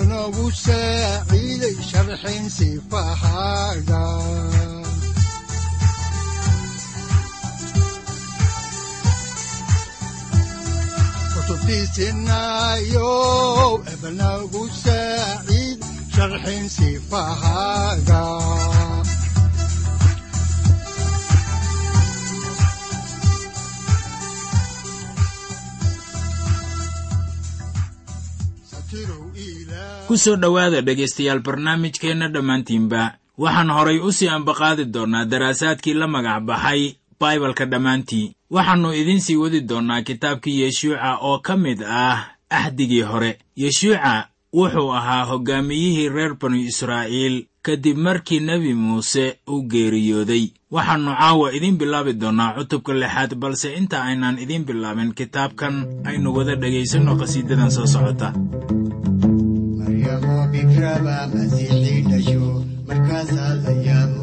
wuxunogu saaciiday sharxin sifahaaga kutubtiisinayo ebnagu saaciid sharxin sifahaaga ku soo dhowaada dhegaystayaal barnaamijkeenna dhammaantiinba waxaan horay u sii ambaqaadi doonnaa daraasaadkii la magac baxay baibalka dhammaantii waxaannu idiin sii wadi doonnaa kitaabkii yeshuuca oo ka mid ah axdigii hore. Yeshuuca wuxuu ahaa hoggaamiyihii reer banu israa'iil kadib markii nebi muuse uu geeriyooday. Waxaannu caawa idiin bilaabi doonnaa cutubka lixaad balse inta aynaan idiin bilaabin kitaabkan aynu wada dhegaysanno qhasiidadan soo socota maqlay baa urugoodayo micnuhu la yaabo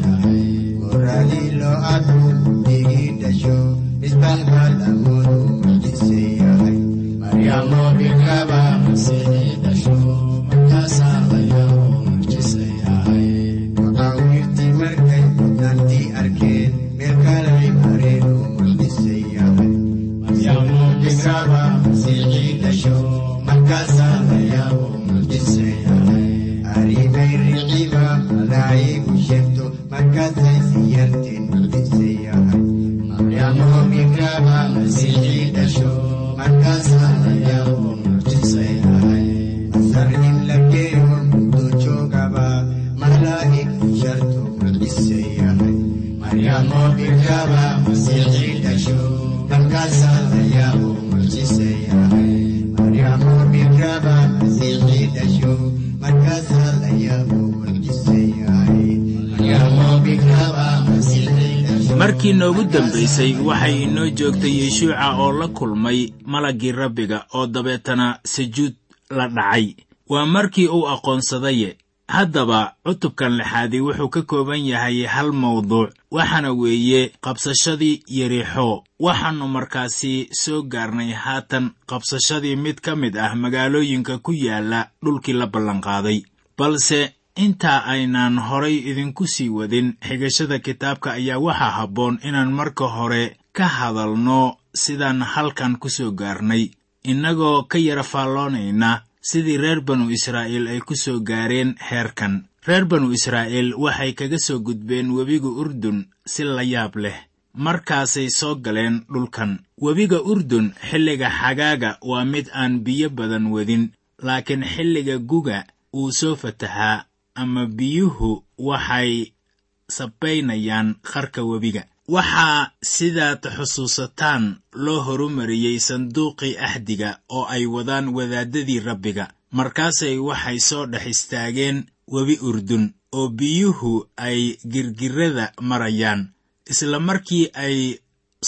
aduun. Markii noogu dambaysay waxay inoo joogtay yeshuuca oo la kulmay malaggii rabbiga oo dabeetana sajuud la dhacay. Waa markii uu aqoonsadaye haddaba cutubkan lixaadii wuxuu ka kooban yahay hal mawduuc waxaana weeye qabsashadii yerixo waxaannu markaasi soo gaarnay haatan qabsashadii mid ka mid ah magaalooyinka ku yaalla dhulkii la ballanqaaday. Balse intaa aynaan horay idinku sii wadin xigashada kitaabka ayaa waxaa habboon inaan marka hore ka hadalno sidaan halkan ku soo gaarnay. Innagoo ka yara faalloonayna sidii reer banu israa'iil ay ku soo gaareen heerkan. Reer banu israa'iil waxay kaga soo gudbeen webiga urdun si la yaab leh. Markaasay soo galeen dhulkan. Webiga urdun xilliga xagaaga waa mid aan biyo badan wadin laakiin xilliga guga uu soo fatahaa ama biyuhu waxay sabaynayaan qarka webiga waxaa sidaad xusuusataan loo horumariyey sanduuqii axdiga oo ay wadaan wadaaddadii rabbiga. Markaasay waxay soo dhex istaageen webi urdun oo biyuhu ay girgirrada marayaan isla markii ay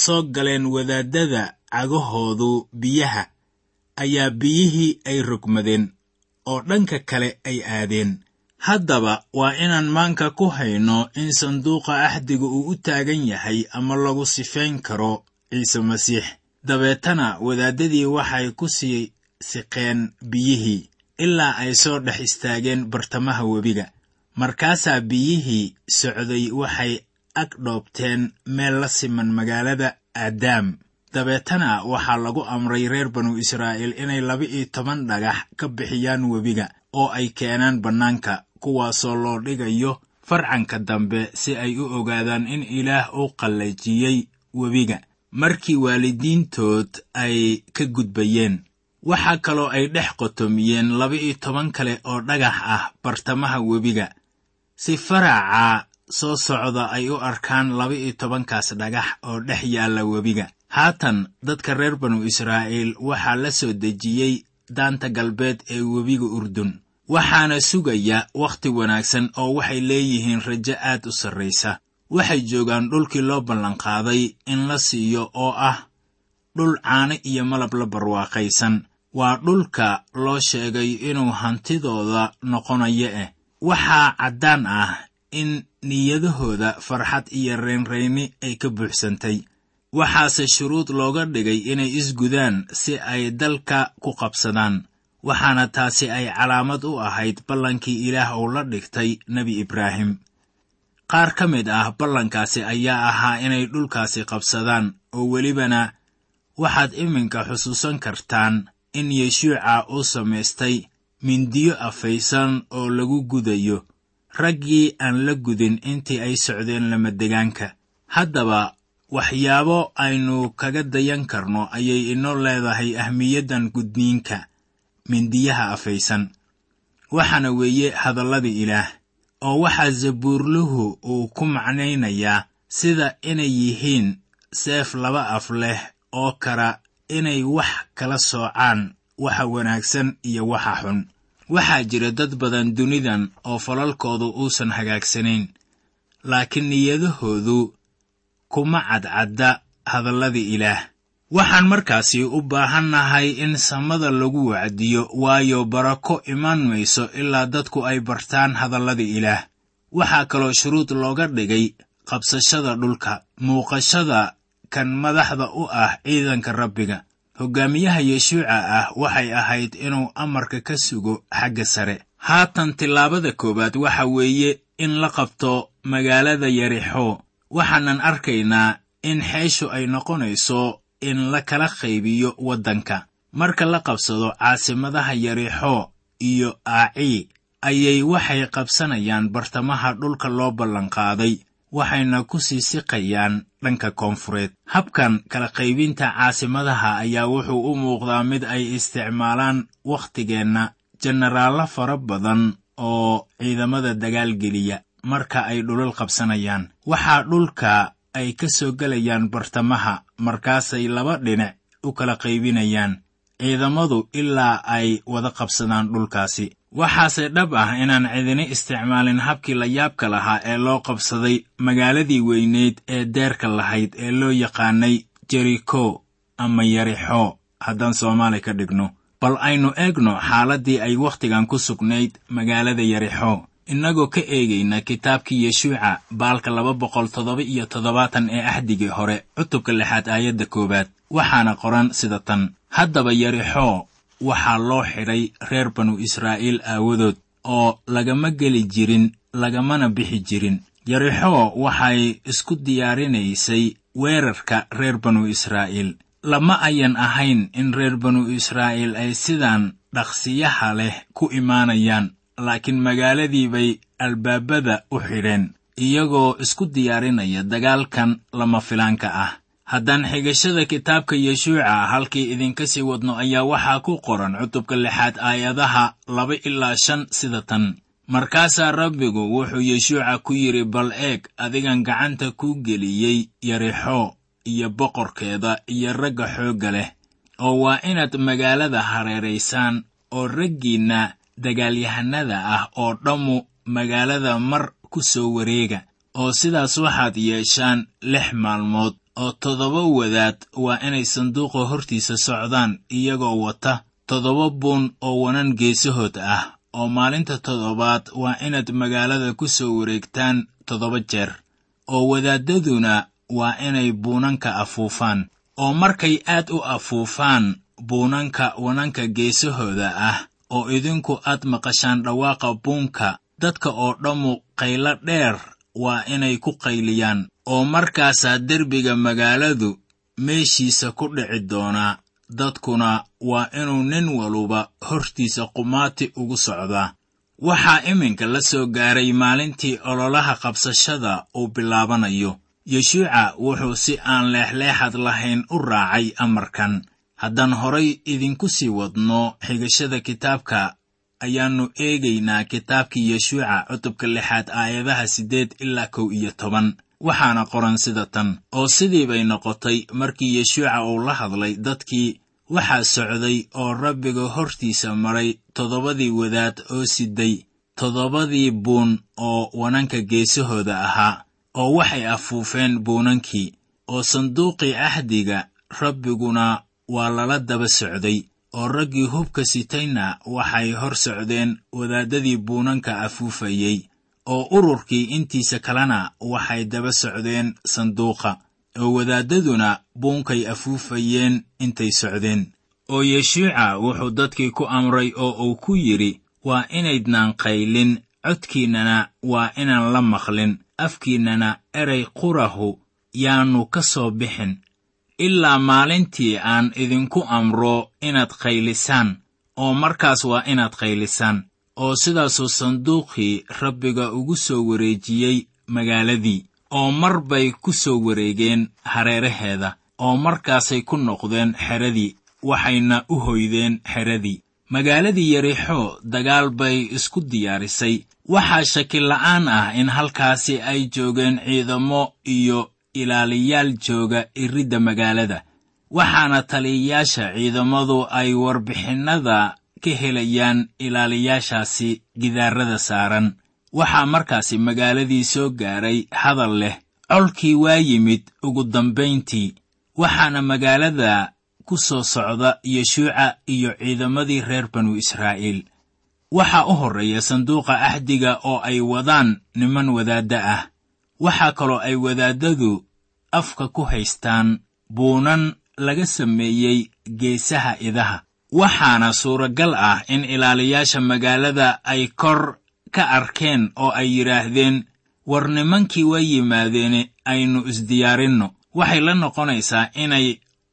soo galeen wadaaddada cagahoodu biyaha ayaa biyihii ay rogmadeen oo dhanka kale ay aadeen haddaba waa inaan maanka ku hayno in sanduuqa axdiga uu u taagan yahay ama lagu sifayn karo ciise masiix. Dabeetana wadaaddadii waxay ku sii siqeen biyihii ilaa ay soo dhex istaageen bartamaha webiga. Markaasaa biyihii socday waxay ag dhoobteen meel la siman magaalada aadaam. Dabeetana waxaa lagu amray reer banu israa'iil inay laba-iyo toban dhagax ka bixiyaan webiga oo ay keenaan bannaanka kuwaasoo loo dhigayo farcanka dambe si ay u ogaadaan in ilaah uu qallajiyey webiga. Markii waalidiintood ay ka gudbayeen waxaa kaloo ay dhex qotomiyeen laba-iyo toban kale oo dhagax ah bartamaha webiga. Si faraca soo socda ay u arkaan laba-iyo tobankaas dhagax oo dhex yaalla webiga. Haatan dadka reer banu israa'iil waxaa la soo dejiyey daanta galbeed ee webiga urdun waxaana sugaya wakhti wanaagsan oo waxay leeyihiin rajo aad u sarraysa. Waxay joogaan dhulkii loo ballanqaaday in la siiyo oo ah dhul caano iyo malab la barwaaqaysan. Waa dhulka loo sheegay inuu hantidooda noqonayo eh. Waxaa caddaan ah in niyadahooda farxad iyo reynrayni ay ka buuxsantay. Waxaase shuruud looga dhigay inay isgudaan si ay dalka ku qabsadaan waxaana taasi ay calaamad u ahayd ballankii ilaah uu la dhigtay nebi ibraahim. Qaar ka mid ah ballankaasi ayaa ahaa inay dhulkaasi qabsadaan oo welibana waxaad iminka xusuusan kartaan in yeshuuca uu samaystay mindiyo afaysan oo lagu gudayo raggii aan la gudin intii ay socdeen lamadegaanka haddaba waxyaabo aynu kaga dayan karno ayay inoo leedahay ahmiyaddan gudniinka mindiyaha afaysan. Waxaana weeye hadallada ilaah oo waxaa zabuurluhu uu ku macnaynayaa sida inay yihiin seef laba af leh oo kara inay wax kala soocaan waxa wanaagsan iyo waxa xun. Waxaa jira dad badan dunidan oo falalkoodu uusan hagaagsanayn laakiin niyadahoodu kuma cadcadda hadallada ilaah waxaan markaasi u baahannahay in samada lagu wacdiyo waayo barako imaan mayso ilaa dadku ay bartaan hadallada ilaah. Waxaa kaloo shuruud looga dhigay qabsashada dhulka muuqashada kan madaxda u ah ciidanka rabbiga. Hoggaamiyaha yeshuuca ah waxay ahayd inuu amarka ka sugo xagga sare. Haatan tillaabada koowaad waxa weeye in la qabto magaalada yarixo. Waxaanan arkaynaa in xeeshu ay noqonayso in la kala qaybiyo waddanka. Marka la qabsado caasimadaha yarixo iyo aaci ayay waxay qabsanayaan bartamaha dhulka loo ballanqaaday waxayna ku sii siqayaan dhanka koonfureed. Habkan kala qaybinta caasimadaha ayaa wuxuu u muuqdaa mid ay isticmaalaan wakhtigeenna jenaraallo fara badan oo ciidamada dagaalgeliya marka ay dhulal qabsanayaan. Waxaa dhulka ay ka soo gelayaan bartamaha markaasay laba dhinac u kala qaybinayaan ciidamadu ilaa ay wada qabsadaan dhulkaasi. Waxaase dhab ah inaan cidini isticmaalin habkii la yaabka lahaa ee loo qabsaday magaaladii weyneyd ee deerka lahayd ee loo yaqaanay jeriko ama yarixo. Haddaan soomaali ka dhigno bal aynu eegno xaaladdii ay wakhtigan ku sugnayd magaalada yarixo innagoo ka eegayna kitaabkii yeshuuca baalka laba boqol toddoba iyo toddobaatan ee axdigii hore cutubka lixaad aayadda koowaad waxaana qoran sida tan haddaba yarixo waxaa loo xidhay reer banu israa'iil aawadood oo lagama geli jirin lagamana bixi jirin. Yarixo waxay isku diyaarinaysay weerarka reer banu israa'iil. Lama ayan ahayn in reer banu israa'iil ay sidaan dhaqsiyaha leh ku imaanayaan laakiin magaaladii bay albaabada u xidheen iyagoo isku diyaarinaya dagaalkan lama filaanka ah. Haddaan xigashada kitaabka yeshuuca halkii idinka sii wadno ayaa waxaa ku qoran cutubka lixaad aayadaha laba ilaa shan sida tan. Markaasaa rabbigu wuxuu yeshuuca ku yidhi bal eeg adigan gacanta kuu geliyey yarixoo iyo boqorkeeda iyo ragga xoogga leh oo waa inaad magaalada hareeraysaan oo raggiinna dagaalyahanada ah oo dhammu magaalada mar ku soo wareega oo sidaas waxaad yeeshaan lix maalmood oo toddoba wadaad waa inay sanduuqa hortiisa socdaan iyagoo wata toddoba buun oo wanan geesahood ah oo maalinta toddobaad waa inaad magaalada ku soo wareegtaan toddoba jeer oo wadaaddaduna waa inay buunanka afuufaan. Oo markay aad u afuufaan buunanka wananka geesahooda ah oo idinku aad maqashaan dhawaaqa buunka dadka oo dhammu qaylo dheer waa inay ku qayliyaan oo markaasaa derbiga magaaladu meeshiisa ku dhici doonaa. Dadkuna waa inuu nin waluba hortiisa qumaati ugu socdaa waxaa iminka la soo gaaray maalintii ololaha qabsashada uu bilaabanayo. Yeshuuca wuxuu si aan leexleexad lahayn u raacay amarkan haddaan horay idinku sii wadno xigashada kitaabka ayaannu eegaynaa kitaabkii yeshuuca cutubka lixaad aayadaha siddeed ilaa kow iyo toban. Waxaana qoran sida tan oo sidii bay noqotay markii yeshuuca uu la hadlay dadkii waxaa socday oo rabbiga hortiisa maray toddobadii wadaad oo siday toddobadii buun oo wananka geesahooda ahaa oo waxay afuufeen buunankii oo sanduuqii ahdiga rabbiguna waa lala daba socday oo raggii hubka sitayna waxay hor socdeen wadaaddadii buunanka afuufayey oo ururkii intiisa kalena waxay daba socdeen sanduuqa oo wadaaddaduna buunkay afuufayeen intay socdeen. Oo yeshuuca wuxuu dadkii ku amray oo uu ku yidhi waa inaydnaan qaylin codkiinnana waa inaan la maqlin afkiinnana erey qurahu yaannu ka soo bixin ilaa maalintii aan idinku amro inaad qaylisaan oo markaas waa inaad qaylisaan oo sidaasuu sanduuqii rabbiga ugu soo wareejiyey magaaladii oo mar bay ku soo wareegeen hareeraheeda oo markaasay ku noqdeen xeradii waxayna u hoydeen xeradii. Magaaladii yarixo dagaal bay isku diyaarisay. Waxaa shakila'aan ah in halkaasi ay joogeen ciidamo iyo ilaaliyaal jooga iridda magaalada. Waxaana taliyayaasha ciidamadu ay warbixinnada ka helayaan ilaaliyaashaasi gidaarada saaran. Waxaa markaasi magaaladii soo gaaray hadal leh. Colkii waa yimid ugu dambayntii waxaana magaalada ku soo socda yeshuuca iyo ciidamadii reer banu israa'iil. Waxaa u horreeya sanduuqa axdiga oo ay wadaan niman wadaadda ah waxaa kaloo ay wadaaddadu afka ku haystaan buunan laga sameeyey geesaha idaha. Waxaana suuragal ah in ilaaliyaasha magaalada ay kor ka arkeen oo ay yidhaahdeen war nimankii waa yimaadeene aynu isdiyaarinno. Waxay la noqonaysaa inay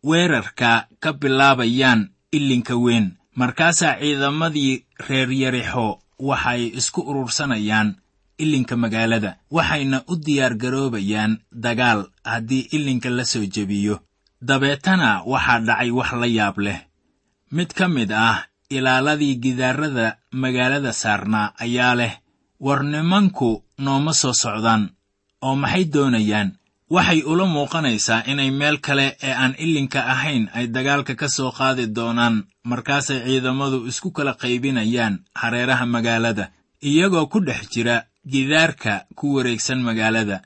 weerarka ka bilaabayaan ilinka weyn. Markaasaa ciidamadii reer yarixo waxay isku urursanayaan ilinka magaalada waxayna u diyaargaroobayaan dagaal haddii ilinka la soo jebiyo. Dabeetana waxaa dhacay wax la yaab leh. Mid ka mid ah ilaaladii gidaarada magaalada saarnaa ayaa leh war nimanku nooma soo socdaan oo maxay doonayaan? Waxay ula muuqanaysaa inay meel kale ee aan ilinka ahayn ay dagaalka ka soo qaadi doonaan markaasay ciidamadu isku kala qaybinayaan hareeraha magaalada. Iyagoo ku dhex jira gidaarka ku wareegsan magaalada.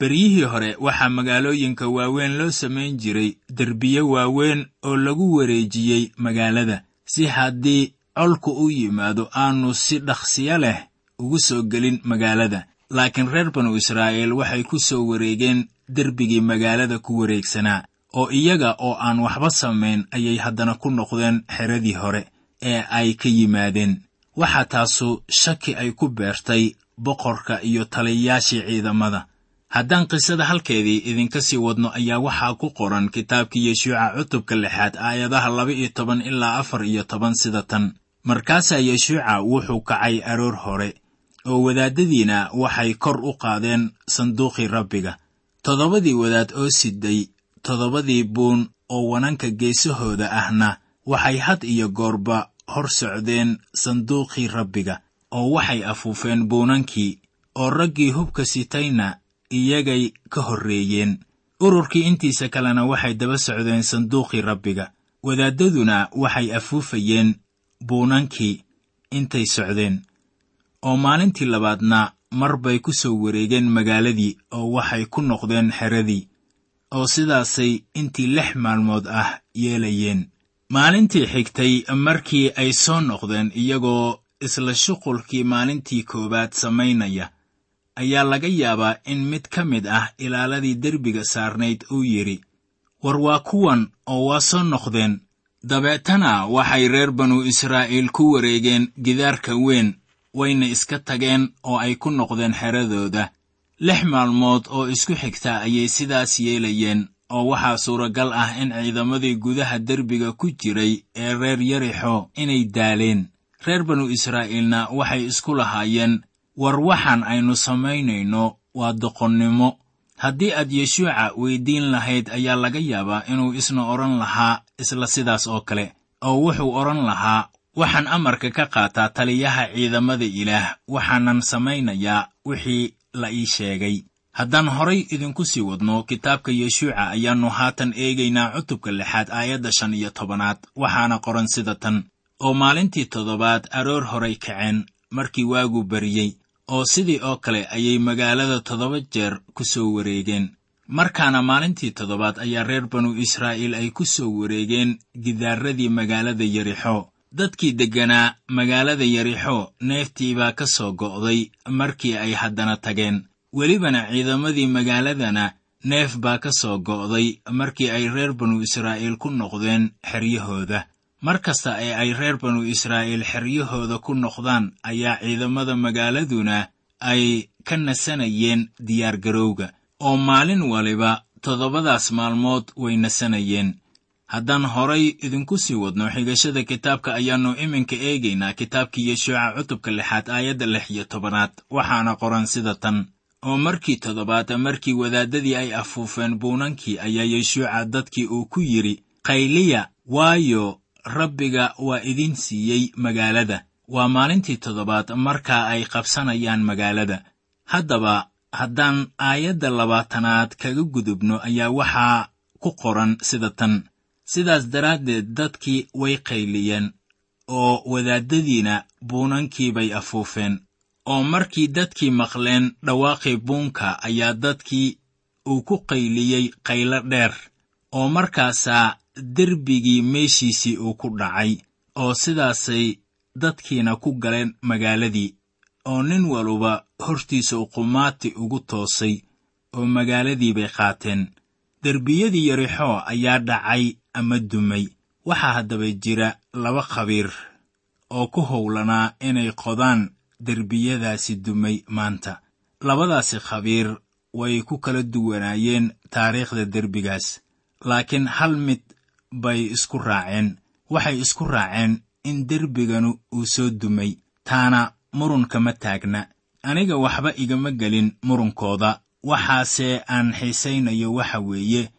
Beryihii hore waxaa magaalooyinka waaweyn loo samayn jiray derbiyo waaweyn oo lagu wareejiyey magaalada si haddii colku u yimaado aanu si dhaqsiyo leh ugu soo gelin magaalada. Laakiin reer banu israa'iil waxay ku soo wareegeen derbigii magaalada ku wareegsanaa oo iyaga oo aan waxba samayn ayay haddana ku noqdeen xeradii hore ee ay ka yimaadeen. Waxaa taasu shaki ay ku beertay boqorka iyo taliyayaashii ciidamada. Haddaan qisada halkeedii idinka sii wadno ayaa waxaa ku qoran kitaabkii yeshuuca cutubka lixaad aayadaha laba iyo toban ilaa afar iyo toban sida tan. Markaasaa yeshuuca wuxuu kacay aroor hore oo wadaaddadiina waxay kor u qaadeen sanduuqii rabbiga. Toddobadii wadaad oo siday toddobadii buun oo wananka geesahooda ahna waxay had iyo goorba hor socdeen sanduuqii rabbiga oo waxay afuufeen buunankii oo raggii hubka sitayna iyagay ka horreeyeen. Ururkii intiisa kalena waxay daba socdeen sanduuqii rabbiga. Wadaaddaduna waxay afuufayeen buunankii intay socdeen. Oo maalintii labaadna mar bay ku soo wareegeen magaaladii oo waxay ku noqdeen xeradii oo sidaasay intii lix maalmood ah yeelayeen. Maalintii xigtay markii ay soo noqdeen iyagoo isla shuqulkii maalintii koowaad samaynaya ayaa laga yaabaa in mid ka mid ah ilaaladii derbiga saarnayd uu yidhi war waa kuwan oo waa soo noqdeen. Dabeetana waxay reer banu israa'iil ku wareegeen gidaarka weyn wayna iska tageen oo ay ku noqdeen xeradooda. Lix maalmood oo isku xigta ayay sidaas yeelayeen oo waxaa suuragal ah in ciidamadii gudaha derbiga ku jiray ee reer yarixo inay daaleen reer banu israa'iilna waxay isku lahaayeen war waxaan aynu samaynayno waa doqonnimo. Haddii aad yeshuuca weyddiin lahayd ayaa laga yaabaa inuu isna odhan lahaa isla sidaas oo kale oo wuxuu odhan lahaa waxaan amarka ka qaataa taliyaha ciidamada ilaah waxaanan samaynayaa wixii la ii sheegay haddaan horay idinku sii wadno kitaabka yeshuuca ayaannu haatan eegaynaa cutubka lixaad aayadda shan iyo tobanaad waxaana qoran sida tan oo maalintii toddobaad aroor horay kaceen markii waagu bariyey oo sidii oo kale ayay magaalada toddoba jeer ku soo wareegeen. Markaana maalintii toddobaad ayaa reer banu israa'iil ay ku soo wareegeen gidaaradii magaalada yerixo. Dadkii degganaa magaalada yerixo neeftii baa ka soo go'day markii ay haddana tageen. Welibana ciidamadii magaaladana neef baa ka soo go'day markii ay reer banu israa'iil ku noqdeen xeryahooda mar kasta ee ay reer banu israa'iil xeryahooda ku noqdaan ayaa ciidamada magaaladuna ay ka nasanayeen diyaargarowga oo maalin waliba toddobadaas maalmood way nasanayeen. Haddaan horay idinku sii wadno xigashada kitaabka ayaannu iminka eegaynaa kitaabkii yeshuuca cutubka lixaad aayadda lix iyo tobanaad. Waxaana qoran sida tan oo markii toddobaad markii wadaaddadii ay afuufeen buunankii ayaa yeshuuca dadkii uu ku yidhi qayliya waayo rabbiga waa idin siiyey magaalada. Waa maalintii toddobaad markaa ay qabsanayaan magaalada. Haddaba haddaan aayadda labaatanaad kaga gudubno ayaa waxaa ku qoran sida tan. Sidaas daraaddeed dadkii way qayliyeen oo wadaaddadiina buunankii bay afuufeen oo markii dadkii maqleen dhawaaqii buunka ayaa dadkii uu ku qayliyey qaylo dheer oo markaasaa derbigii meeshiisii uu ku dhacay oo sidaasay dadkiina ku galeen magaaladii oo nin waluba hortiisa uqumaati ugu toosay oo magaaladii bay qaateen. Derbiyadii yarixo ayaa dhacay ama dumay. Waxaa haddaba jira laba khabiir oo ku howlanaa inay qodaan derbiyadaasi dumay maanta. Labadaasi khabiir way ku kala duwanaayeen taariikhda derbigaas laakiin hal mid bay isku raaceen. Waxay isku raaceen in derbiganu uu soo dumay. Taana murun kama taagna. Aniga waxba igama gelin murunkooda waxaase aan xiisaynayo waxa weeye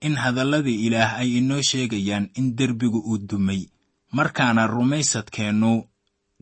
in hadallada ilaah ay inoo sheegayaan in derbigu uu dumay. Markaana rumaysadkeennu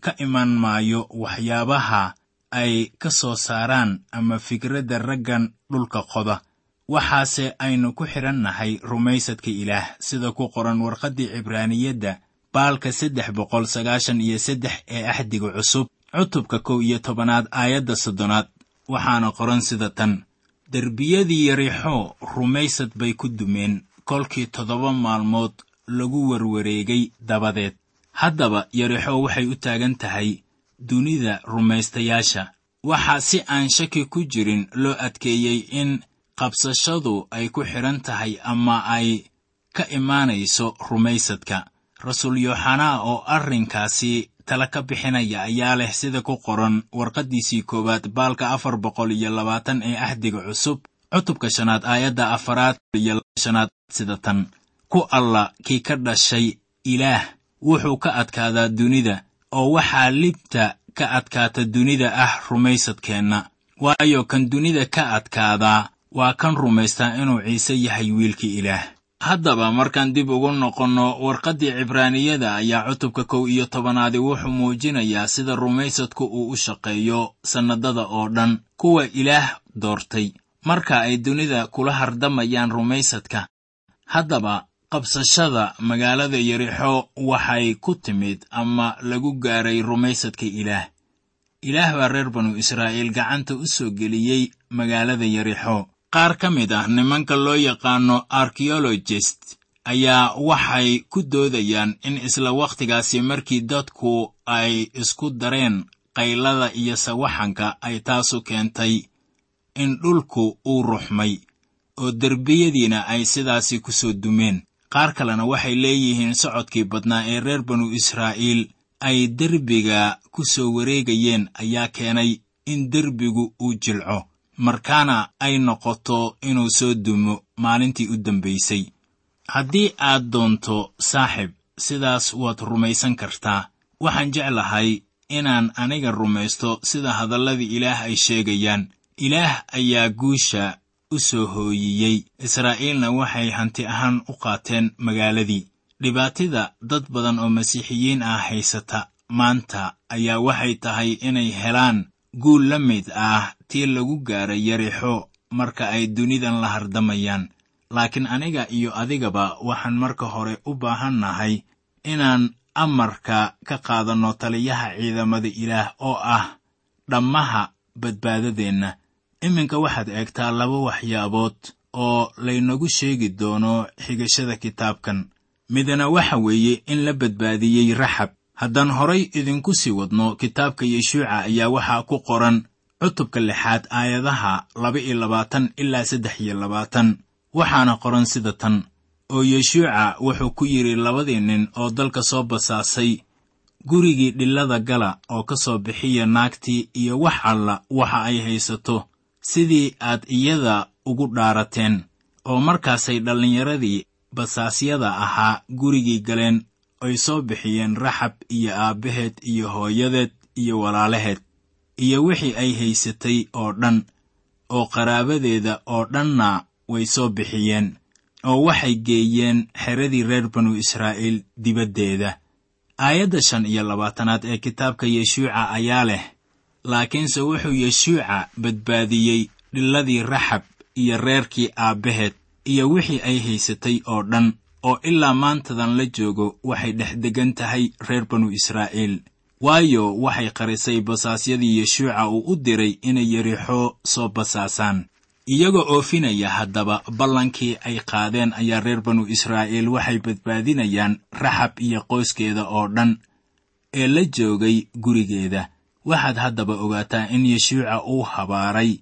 ka iman maayo waxyaabaha ay ka soo saaraan ama fikradda raggan dhulka qoda waxaase aynu ku xidhannahay rumaysadka ilaah sida ku qoran warqaddii cibraaniyadda baalka saddex boqol sagaashan iyo saddex ee axdiga cusub cutubka kow iyo tobanaad aayadda soddonaad. Waxaana qoran sida tan derbiyadii yarixo rumaysad bay ku dumeen. Kolkii toddoba maalmood lagu warwareegay dabadeed. Haddaba yarixo waxay u taagan tahay dunida rumaystayaasha. Waxaa si aan shaki ku jirin loo adkeeyey in qabsashadu ay ku xidhan tahay ama ay ka imaanayso rumaysadka. Rasuul yooxanaa oo arrinkaasi tala ka bixinaya ayaa leh sida ku qoran warqaddiisii koowaad baalka afar boqol iyo labaatan ee ahdiga cusub cutubka shanaad aayadda afaraad iyo shanaad sida tan. Ku alla kii ka dhashay ilaah wuxuu ka adkaadaa dunida oo waxaa libta ka adkaata dunida ah rumaysadkeenna. Waayo kan dunida ka adkaadaa waa kan rumaystaa inuu ciise yahay wiilkii ilaah. Haddaba markaan dib ugu noqonno warqaddii cibraaniyada ayaa cutubka kow iyo tobanaadi wuxuu muujinayaa sida rumaysadku uu u shaqeeyo sannadada oo dhan kuwa ilaah doortay. Marka ay dunida kula hardamayaan rumaysadka haddaba qabsashada magaalada yerixo waxay ku timid ama lagu gaaray rumaysadka ilaah. Ilaah baa reer banu israa'iil gacanta u soo geliyey magaalada yerixo qaar ka mid ah nimanka loo yaqaano archeologist ayaa waxay ku doodayaan in isla wakhtigaasi markii dadku ay isku dareen qaylada iyo sawaxanka ay taasu keentay in dhulku uu ruxmay oo derbiyadiina ay sidaasi ku soo dumeen. Qaar kalena waxay leeyihiin socodkii badnaa ee reer banu israa'iil ay derbiga ku soo wareegayeen ayaa keenay in derbigu uu jilco markaana ay noqoto inuu soo dumo maalintii u dambaysay haddii aad doonto saaxib sidaas waad rumaysan kartaa. Waxaan jeclahay inaan aniga rumaysto sida hadalladii ilaah ay sheegayaan. Ilaah ayaa guusha u soo hooyiyey. Israa'iilna waxay hanti ahaan u qaateen magaaladii. Dhibaatida dad badan oo masiixiyiin ah haysata maanta ayaa waxay tahay inay helaan guul la mid ah tii lagu gaaray yarixo marka ay dunidan la hardamayaan. Laakiin aniga iyo adigaba waxaan marka hore u baahannahay inaan amarka ka qaadanno taliyaha ciidamada ilaah oo ah dhammaha badbaadadeenna. Iminka waxaad eegtaa laba waxyaabood oo laynagu sheegi doono xigashada kitaabkan. Midna waxa weeye in la badbaadiyey raxab haddaan horay idinku sii wadno kitaabka yeshuuca ayaa waxaa ku qoran cutubka lixaad aayadaha laba iyo labaatan ilaa saddex iyo labaatan waxaana qoran sida tan. Oo yeshuuca wuxuu ku yidhi labadii nin oo dalka soo basaasay gurigii dhillada gala oo ka soo bixiya naagtii iyo wax alla waxa ay haysato. Sidii aad iyada ugu dhaarateen oo markaasay dhallinyaradii basaasyada ahaa gurigii galeen ay soo bixiyeen raxab iyo aabbaheed iyo hooyadeed iyo walaalaheed iyo wixii ay haysatay oo dhan oo qaraabadeeda oo dhanna way soo bixiyeen oo waxay geeyeen xeradii reer banu israa'iil dibaddeeda. Aayadda shan iyo labaatanaad ee kitaabka yeshuuca ayaa leh laakiinse wuxuu yeshuuca badbaadiyey dhilladii raxab iyo reerkii aabbaheed iyo wixii ay haysatay oo dhan oo ilaa maantadan la joogo waxay dhex degan tahay reer banu israa'iil waayo waxay qarisay basaasyadii yeshuuca uu u diray inay yerixo soo basaasaan. Iyagoo oofinaya haddaba ballankii ay qaadeen ayaa reer banu israa'iil waxay badbaadinayaan raxab iyo qoyskeeda oo dhan ee la joogay gurigeeda. Waxaad haddaba ogaataa in yeshuuca uu habaaray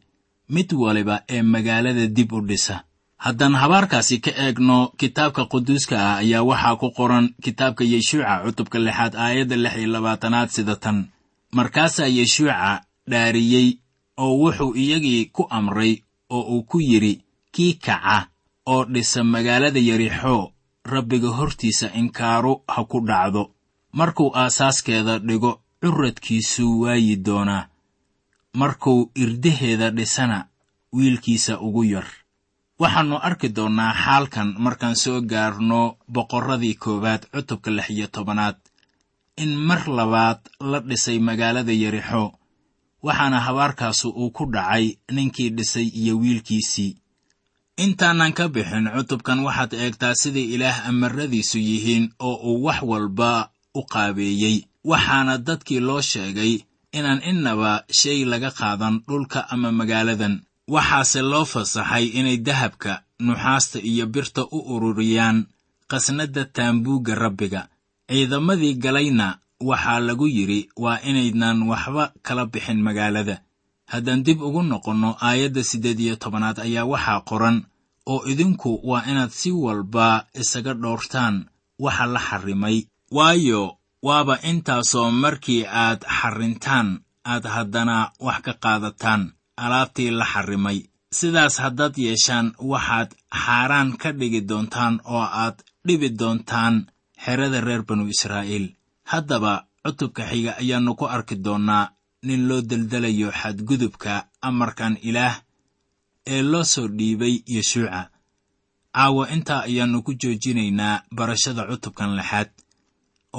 mid waliba ee magaalada dib u dhisa haddaan habaarkaasi ka eegno kitaabka quduuska ah ayaa waxaa ku qoran kitaabka yeshuuca cutubka lixaad aayadda lix iyo labaatanaad sida tan. Markaasaa yeshuuca dhaariyey oo wuxuu iyagii ku amray oo uu ku yidhi kii kaca oo dhisa magaalada yerixo rabbiga hortiisa inkaaru ha ku dhacdo. Markuu aasaaskeeda dhigo curadkiisuu waayi doonaa. Markuu irdaheeda dhisana wiilkiisa ugu yar waxaannu arki doonnaa xaalkan markaan soo gaarno boqorradii koowaad cutubka lix iyo tobanaad. In mar labaad la dhisay magaalada yerixo waxaana habaarkaasu uu ku dhacay ninkii dhisay iyo wiilkiisii. Intaanan ka bixin cutubkan waxaad eegtaa sida ilaah amaradiisu yihiin oo uu wax walba u qaabeeyey. Waxaana dadkii loo sheegay inaan innaba shay laga qaadan dhulka ama magaaladan waxaase loo fasaxay inay dahabka nuxaasta iyo birta u ururiyaan qasnadda taambuugga rabbiga. Ciidamadii galayna waxaa lagu yidhi waa inaydnan waxba kala bixin magaalada. Haddaan dib ugu noqonno aayadda siddeed iyo tobanaad ayaa waxaa qoran oo idinku waa inaad si walba isaga dhowrtaan waxa la xarrimay waayo waaba intaasoo markii aad xarrintaan aad haddana wax ka qaadataan alaabtii la xarrimay sidaas haddaad yeeshaan waxaad xaaraan ka dhigi doontaan oo aad dhibi doontaan xerada reer banu israa'iil. Haddaba cutubka xiga ayaannu ku arki doonnaa nin loo deldelayo xadgudubka amarkan ilaah ee loo soo dhiibay yeshuuca caawa intaa ayaannu ku joojinaynaa barashada cutubkan lixaad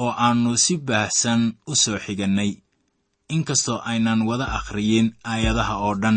oo aannu si baahsan u soo xigannay inkastoo aynan wada akhriyin aayadaha oo dhan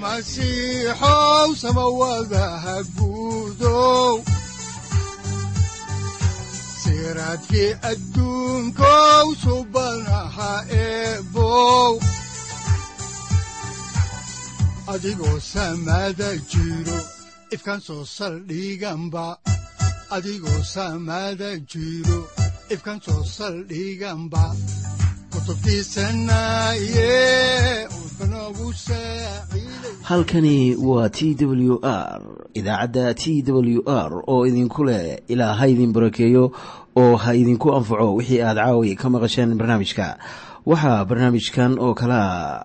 masiixow samawadaha guudow siraadkii adduunkow eebow adigoo samada jiro ifkan soo saldhiganba adigoo samada jiro ifkan soo saldhiganba halkani waa t w r idaacadda t w r oo idinku leh ilaa ha idin barakeeyo oo ha idinku anfaco wixii aad caawi ka maqasheen barnaamijka. Waxaa barnaamijkan oo kalea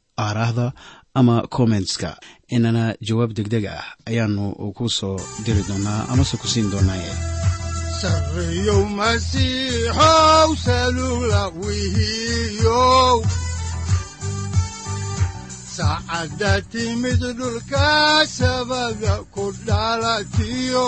aaraahda ama kommentska inana jawaab degdeg ah ayaanu ku soo diri doonaa amase ku siin doonaaye saacadda timid dhulka sabada ku dhalatiyo